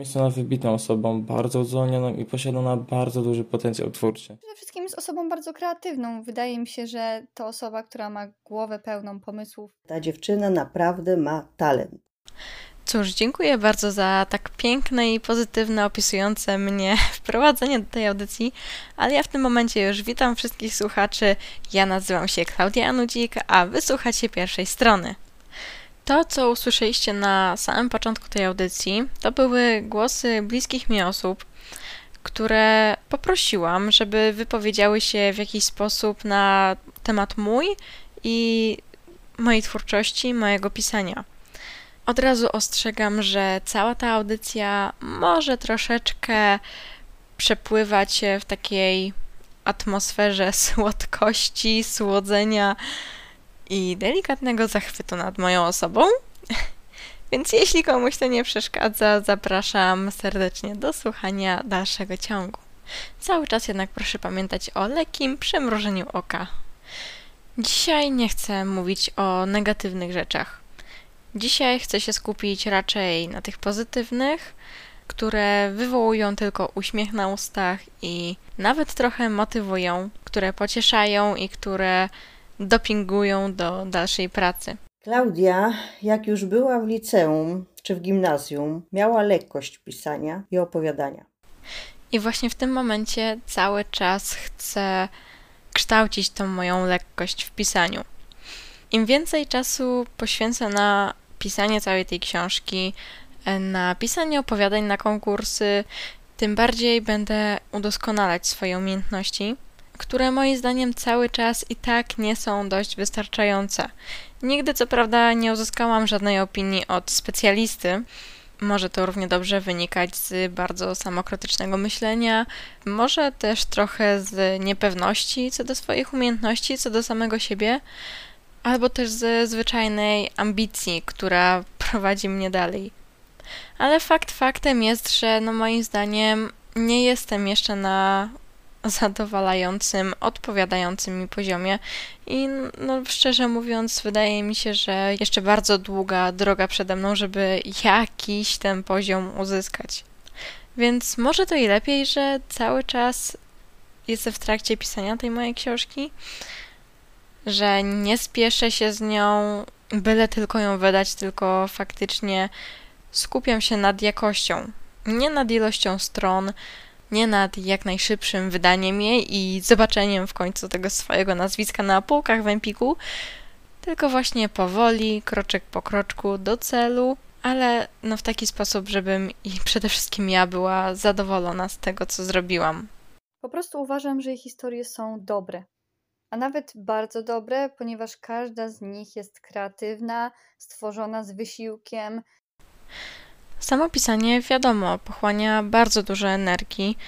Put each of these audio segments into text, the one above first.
Jest ona wybitną osobą, bardzo uzdolnioną i posiada ona bardzo duży potencjał twórczy. Przede wszystkim jest osobą bardzo kreatywną. Wydaje mi się, że to osoba, która ma głowę pełną pomysłów. Ta dziewczyna naprawdę ma talent. Cóż, dziękuję bardzo za tak piękne i pozytywne, opisujące mnie wprowadzenie do tej audycji, ale ja w tym momencie już witam wszystkich słuchaczy. Ja nazywam się Klaudia Anudzik, a wysłuchacie pierwszej strony. To, co usłyszeliście na samym początku tej audycji, to były głosy bliskich mi osób, które poprosiłam, żeby wypowiedziały się w jakiś sposób na temat mój i mojej twórczości, mojego pisania. Od razu ostrzegam, że cała ta audycja może troszeczkę przepływać w takiej atmosferze słodkości, słodzenia i delikatnego zachwytu nad moją osobą. Więc jeśli komuś to nie przeszkadza, zapraszam serdecznie do słuchania dalszego ciągu. Cały czas jednak proszę pamiętać o lekkim przymrużeniu oka. Dzisiaj nie chcę mówić o negatywnych rzeczach. Dzisiaj chcę się skupić raczej na tych pozytywnych, które wywołują tylko uśmiech na ustach i nawet trochę motywują, które pocieszają i które dopingują do dalszej pracy. Klaudia, jak już była w liceum czy w gimnazjum, miała lekkość pisania i opowiadania. I właśnie w tym momencie cały czas chcę kształcić tą moją lekkość w pisaniu. Im więcej czasu poświęcę na pisanie całej tej książki, na pisanie opowiadań na konkursy, tym bardziej będę udoskonalać swoje umiejętności, które moim zdaniem cały czas i tak nie są dość wystarczające. Nigdy co prawda nie uzyskałam żadnej opinii od specjalisty. Może to równie dobrze wynikać z bardzo samokrytycznego myślenia, może też trochę z niepewności co do swoich umiejętności, co do samego siebie, albo też ze zwyczajnej ambicji, która prowadzi mnie dalej. Ale fakt faktem jest, że no moim zdaniem nie jestem jeszcze na zadowalającym, odpowiadającym mi poziomie i no szczerze mówiąc wydaje mi się, że jeszcze bardzo długa droga przede mną, żeby jakiś ten poziom uzyskać. Więc może to i lepiej, że cały czas jestem w trakcie pisania tej mojej książki, że nie spieszę się z nią, byle tylko ją wydać, tylko faktycznie skupiam się nad jakością, nie nad ilością stron, nie nad jak najszybszym wydaniem jej i zobaczeniem w końcu tego swojego nazwiska na półkach w Empiku, tylko właśnie powoli, kroczek po kroczku do celu, ale no w taki sposób, żebym i przede wszystkim ja była zadowolona z tego, co zrobiłam. Po prostu uważam, że jej historie są dobre. A nawet bardzo dobre, ponieważ każda z nich jest kreatywna, stworzona z wysiłkiem. Samo pisanie, wiadomo, pochłania bardzo dużo energii,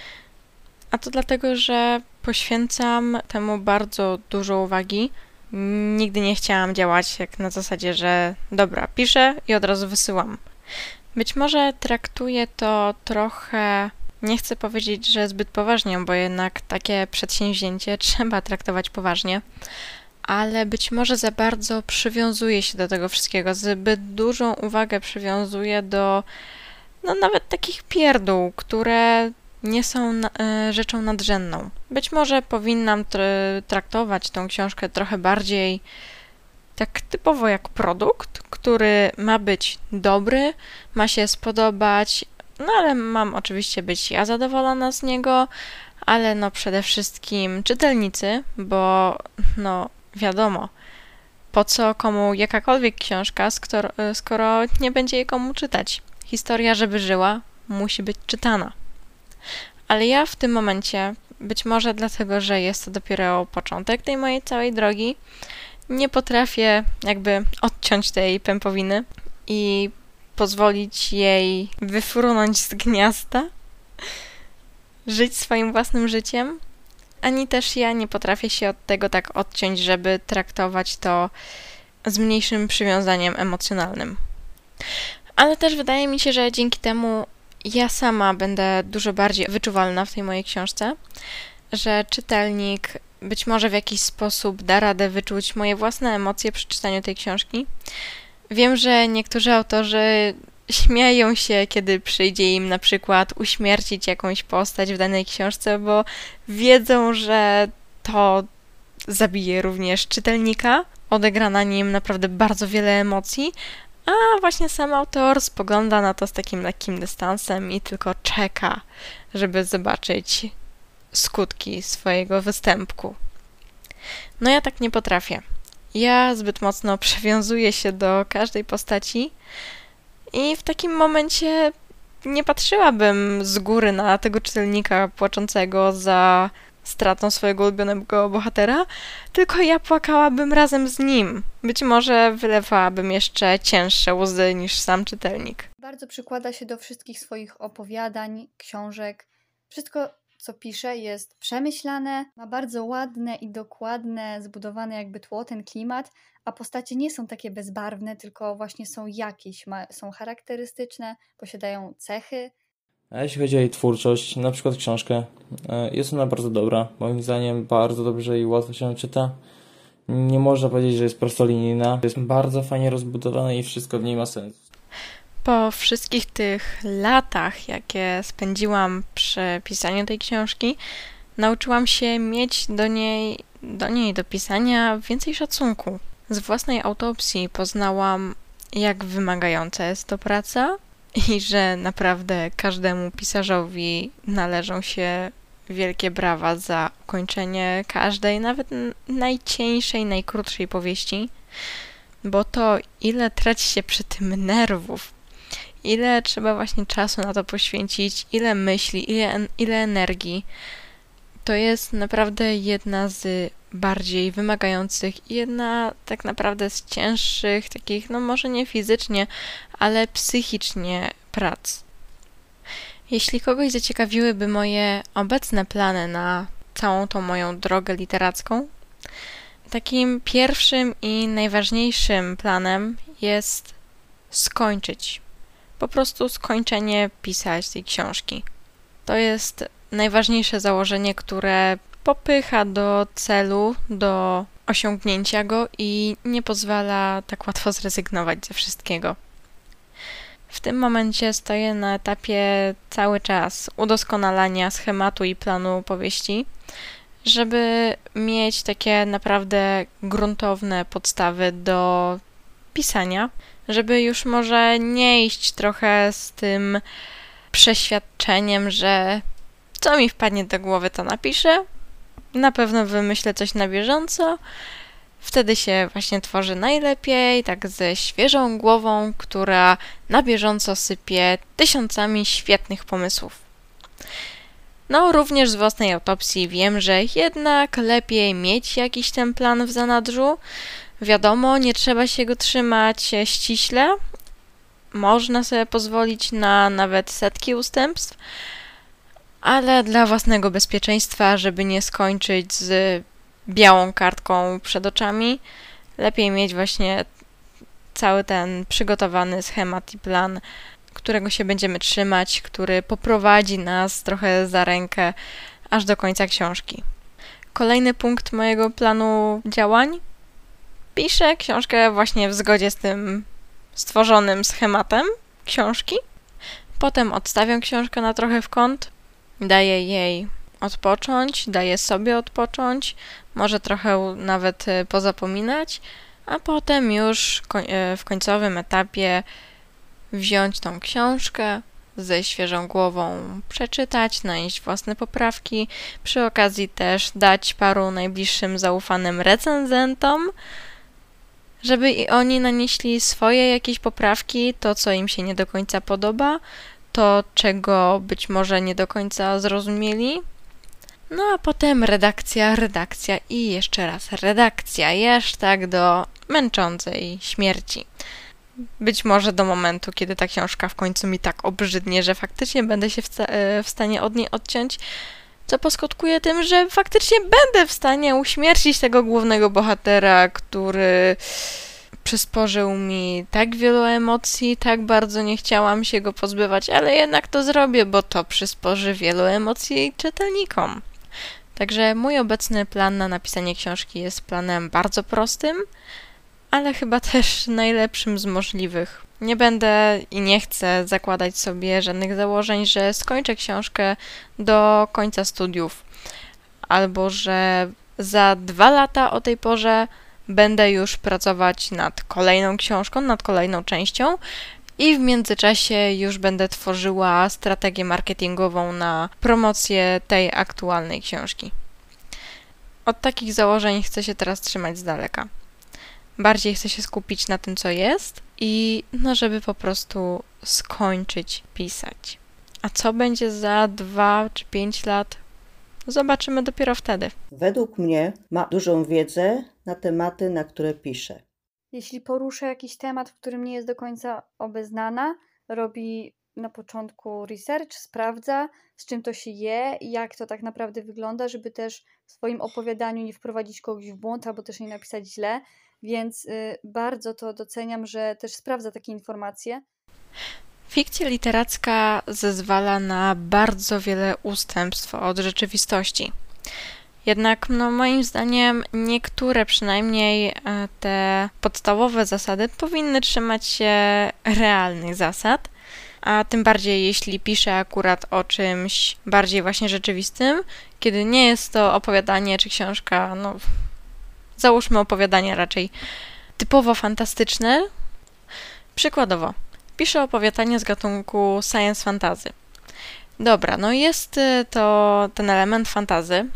a to dlatego, że poświęcam temu bardzo dużo uwagi. Nigdy nie chciałam działać jak na zasadzie, że dobra, piszę i od razu wysyłam. Być może traktuję to trochę, nie chcę powiedzieć, że zbyt poważnie, bo jednak takie przedsięwzięcie trzeba traktować poważnie, ale być może za bardzo przywiązuje się do tego wszystkiego, zbyt dużą uwagę przywiązuje do no, nawet takich pierdół, które nie są na, e, rzeczą nadrzędną. Być może powinnam traktować tą książkę trochę bardziej tak typowo jak produkt, który ma być dobry, ma się spodobać, no ale mam oczywiście być ja zadowolona z niego, ale no przede wszystkim czytelnicy, bo no wiadomo, po co komu jakakolwiek książka, skoro, skoro nie będzie jej komu czytać. Historia, żeby żyła, musi być czytana. Ale ja w tym momencie, być może dlatego, że jest to dopiero początek tej mojej całej drogi, nie potrafię jakby odciąć tej pępowiny i pozwolić jej wyfrunąć z gniazda, żyć swoim własnym życiem, ani też ja nie potrafię się od tego tak odciąć, żeby traktować to z mniejszym przywiązaniem emocjonalnym. Ale też wydaje mi się, że dzięki temu ja sama będę dużo bardziej wyczuwalna w tej mojej książce, że czytelnik być może w jakiś sposób da radę wyczuć moje własne emocje przy czytaniu tej książki. Wiem, że niektórzy autorzy śmieją się, kiedy przyjdzie im na przykład uśmiercić jakąś postać w danej książce, bo wiedzą, że to zabije również czytelnika, odegra na nim naprawdę bardzo wiele emocji, a właśnie sam autor spogląda na to z takim lekkim dystansem i tylko czeka, żeby zobaczyć skutki swojego występku. No ja tak nie potrafię. Ja zbyt mocno przywiązuję się do każdej postaci i w takim momencie nie patrzyłabym z góry na tego czytelnika płaczącego za stratą swojego ulubionego bohatera, tylko ja płakałabym razem z nim. Być może wylewałabym jeszcze cięższe łzy niż sam czytelnik. Bardzo przykłada się do wszystkich swoich opowiadań, książek. Wszystko, co pisze, jest przemyślane, ma bardzo ładne i dokładne, zbudowane jakby tło, ten klimat, a postacie nie są takie bezbarwne, tylko właśnie są jakieś, ma, są charakterystyczne, posiadają cechy, A jeśli chodzi o jej twórczość, na przykład książkę, e, jest ona bardzo dobra. Moim zdaniem bardzo dobrze i łatwo się czyta. Nie można powiedzieć, że jest prostolinijna. Jest bardzo fajnie rozbudowana i wszystko w niej ma sens. Po wszystkich tych latach, jakie spędziłam przy pisaniu tej książki, nauczyłam się mieć do niej, do niej do pisania więcej szacunku. Z własnej autopsji poznałam, jak wymagająca jest to praca i że naprawdę każdemu pisarzowi należą się wielkie brawa za ukończenie każdej, nawet najcieńszej, najkrótszej powieści, bo to, ile traci się przy tym nerwów, ile trzeba właśnie czasu na to poświęcić, ile myśli, ile, ile energii, to jest naprawdę jedna z bardziej wymagających i jedna tak naprawdę z cięższych, takich, no może nie fizycznie, ale psychicznie prac. Jeśli kogoś zaciekawiłyby moje obecne plany na całą tą moją drogę literacką, takim pierwszym i najważniejszym planem jest skończyć. Po prostu skończenie pisać tej książki. To jest najważniejsze założenie, które popycha do celu, do osiągnięcia go i nie pozwala tak łatwo zrezygnować ze wszystkiego. W tym momencie stoję na etapie cały czas udoskonalania schematu i planu powieści, żeby mieć takie naprawdę gruntowne podstawy do pisania, żeby już może nie iść trochę z tym przeświadczeniem, że co mi wpadnie do głowy, to napiszę. Na pewno wymyślę coś na bieżąco. Wtedy się właśnie tworzy najlepiej, tak ze świeżą głową, która na bieżąco sypie tysiącami świetnych pomysłów. No, również z własnej autopsji wiem, że jednak lepiej mieć jakiś ten plan w zanadrzu. Wiadomo, nie trzeba się go trzymać ściśle. Można sobie pozwolić na nawet setki ustępstw, ale dla własnego bezpieczeństwa, żeby nie skończyć z białą kartką przed oczami, lepiej mieć właśnie cały ten przygotowany schemat i plan, którego się będziemy trzymać, który poprowadzi nas trochę za rękę aż do końca książki. Kolejny punkt mojego planu działań. Piszę książkę właśnie w zgodzie z tym stworzonym schematem książki. Potem odstawiam książkę na trochę w kąt, daję jej odpocząć, daję sobie odpocząć, może trochę nawet e, pozapominać, a potem już e, w końcowym etapie wziąć tą książkę, ze świeżą głową przeczytać, nanieść własne poprawki, przy okazji też dać paru najbliższym zaufanym recenzentom, żeby i oni nanieśli swoje jakieś poprawki, to co im się nie do końca podoba, to czego być może nie do końca zrozumieli. No a potem redakcja, redakcja i jeszcze raz redakcja, jeszcze tak do męczącej śmierci. Być może do momentu, kiedy ta książka w końcu mi tak obrzydnie, że faktycznie będę się w, w stanie od niej odciąć, co poskutkuje tym, że faktycznie będę w stanie uśmiercić tego głównego bohatera, który przysporzył mi tak wielu emocji, tak bardzo nie chciałam się go pozbywać, ale jednak to zrobię, bo to przysporzy wielu emocji czytelnikom. Także mój obecny plan na napisanie książki jest planem bardzo prostym, ale chyba też najlepszym z możliwych. Nie będę i nie chcę zakładać sobie żadnych założeń, że skończę książkę do końca studiów, albo że za dwa lata o tej porze będę już pracować nad kolejną książką, nad kolejną częścią i w międzyczasie już będę tworzyła strategię marketingową na promocję tej aktualnej książki. Od takich założeń chcę się teraz trzymać z daleka. Bardziej chcę się skupić na tym, co jest i no, żeby po prostu skończyć pisać. A co będzie za dwa czy pięć lat? Zobaczymy dopiero wtedy. Według mnie ma dużą wiedzę na tematy, na które pisze. Jeśli poruszę jakiś temat, w którym nie jest do końca obeznana, robi na początku research, sprawdza, z czym to się je, jak to tak naprawdę wygląda, żeby też w swoim opowiadaniu nie wprowadzić kogoś w błąd albo też nie napisać źle. Więc y, bardzo to doceniam, że też sprawdza takie informacje. Fikcja literacka zezwala na bardzo wiele ustępstw od rzeczywistości. Jednak, no, moim zdaniem, niektóre przynajmniej e, te podstawowe zasady powinny trzymać się realnych zasad, a tym bardziej jeśli piszę akurat o czymś bardziej właśnie rzeczywistym, kiedy nie jest to opowiadanie czy książka, no, załóżmy opowiadanie raczej typowo fantastyczne. Przykładowo, piszę opowiadanie z gatunku science fantasy. Dobra, no jest y, to ten element fantazy,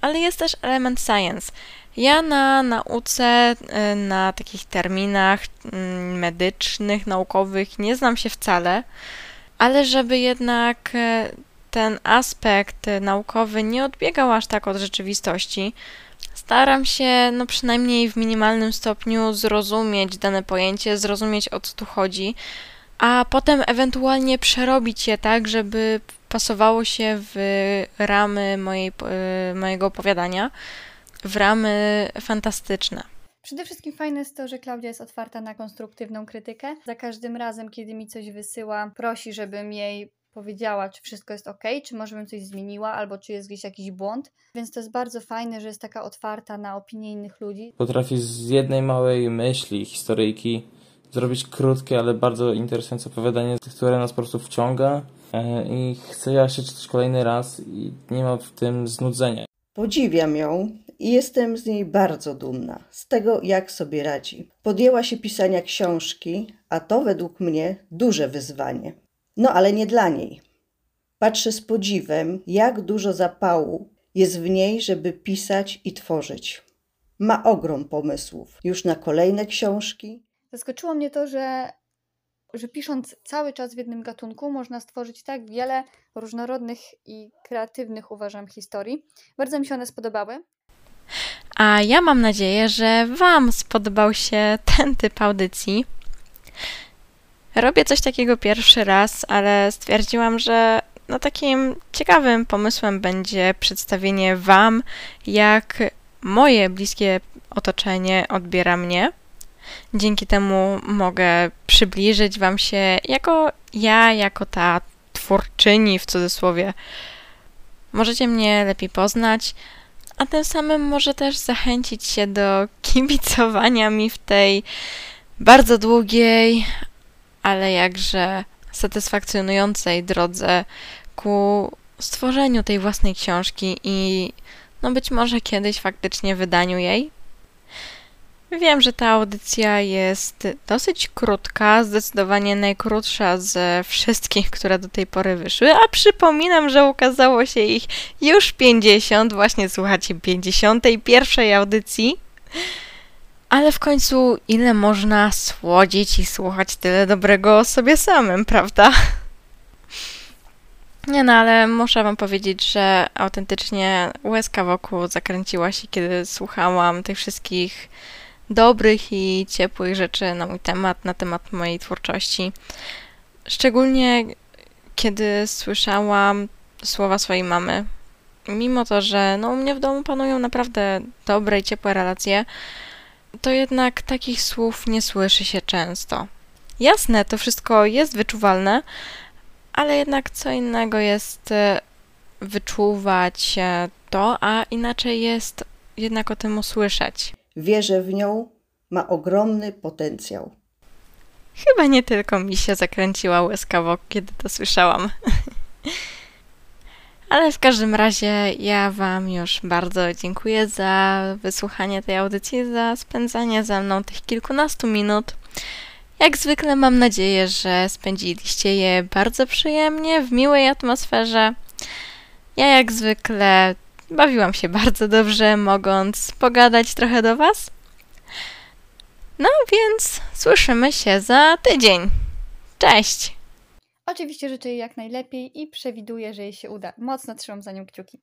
ale jest też element science. Ja na nauce, y, na takich terminach mm, medycznych, naukowych nie znam się wcale, ale żeby jednak y, ten aspekt naukowy nie odbiegał aż tak od rzeczywistości, staram się, no przynajmniej w minimalnym stopniu, zrozumieć dane pojęcie, zrozumieć o co tu chodzi, a potem ewentualnie przerobić je tak, żeby pasowało się w ramy mojej, e, mojego opowiadania, w ramy fantastyczne. Przede wszystkim fajne jest to, że Klaudia jest otwarta na konstruktywną krytykę. Za każdym razem, kiedy mi coś wysyła, prosi, żebym jej powiedziała, czy wszystko jest ok, czy może bym coś zmieniła, albo czy jest gdzieś jakiś błąd. Więc to jest bardzo fajne, że jest taka otwarta na opinie innych ludzi. Potrafi z jednej małej myśli, historyjki zrobić krótkie, ale bardzo interesujące opowiadanie, które nas po prostu wciąga e, i chce ja się czytać kolejny raz i nie ma w tym znudzenia. Podziwiam ją i jestem z niej bardzo dumna, z tego jak sobie radzi. Podjęła się pisania książki, a to według mnie duże wyzwanie. No ale nie dla niej. Patrzę z podziwem, jak dużo zapału jest w niej, żeby pisać i tworzyć. Ma ogrom pomysłów już na kolejne książki. Zaskoczyło mnie to, że, że pisząc cały czas w jednym gatunku można stworzyć tak wiele różnorodnych i kreatywnych, uważam, historii. Bardzo mi się one spodobały. A ja mam nadzieję, że Wam spodobał się ten typ audycji. Robię coś takiego pierwszy raz, ale stwierdziłam, że no takim ciekawym pomysłem będzie przedstawienie Wam, jak moje bliskie otoczenie odbiera mnie. Dzięki temu mogę przybliżyć Wam się jako ja, jako ta twórczyni w cudzysłowie. Możecie mnie lepiej poznać, a tym samym może też zachęcić się do kibicowania mi w tej bardzo długiej, ale jakże satysfakcjonującej drodze ku stworzeniu tej własnej książki i no być może kiedyś faktycznie wydaniu jej. Wiem, że ta audycja jest dosyć krótka, zdecydowanie najkrótsza ze wszystkich, które do tej pory wyszły, a przypominam, że ukazało się ich już 50, właśnie słuchacie 51 audycji. Ale w końcu, ile można słodzić i słuchać tyle dobrego o sobie samym, prawda? Nie no, ale muszę wam powiedzieć, że autentycznie łezka wokół zakręciła się, kiedy słuchałam tych wszystkich dobrych i ciepłych rzeczy na mój temat, na temat mojej twórczości. Szczególnie kiedy słyszałam słowa swojej mamy. Mimo to, że no, u mnie w domu panują naprawdę dobre i ciepłe relacje, to jednak takich słów nie słyszy się często. Jasne, to wszystko jest wyczuwalne, ale jednak co innego jest e, wyczuwać to, a inaczej jest jednak o tym usłyszeć. Wierzę w nią ma ogromny potencjał. Chyba nie tylko mi się zakręciła łezka wokół, kiedy to słyszałam. Ale w każdym razie ja Wam już bardzo dziękuję za wysłuchanie tej audycji, za spędzanie ze mną tych kilkunastu minut. Jak zwykle mam nadzieję, że spędziliście je bardzo przyjemnie, w miłej atmosferze. Ja jak zwykle bawiłam się bardzo dobrze, mogąc pogadać trochę do Was. No więc słyszymy się za tydzień. Cześć! Oczywiście życzę jej jak najlepiej i przewiduję, że jej się uda. Mocno trzymam za nią kciuki.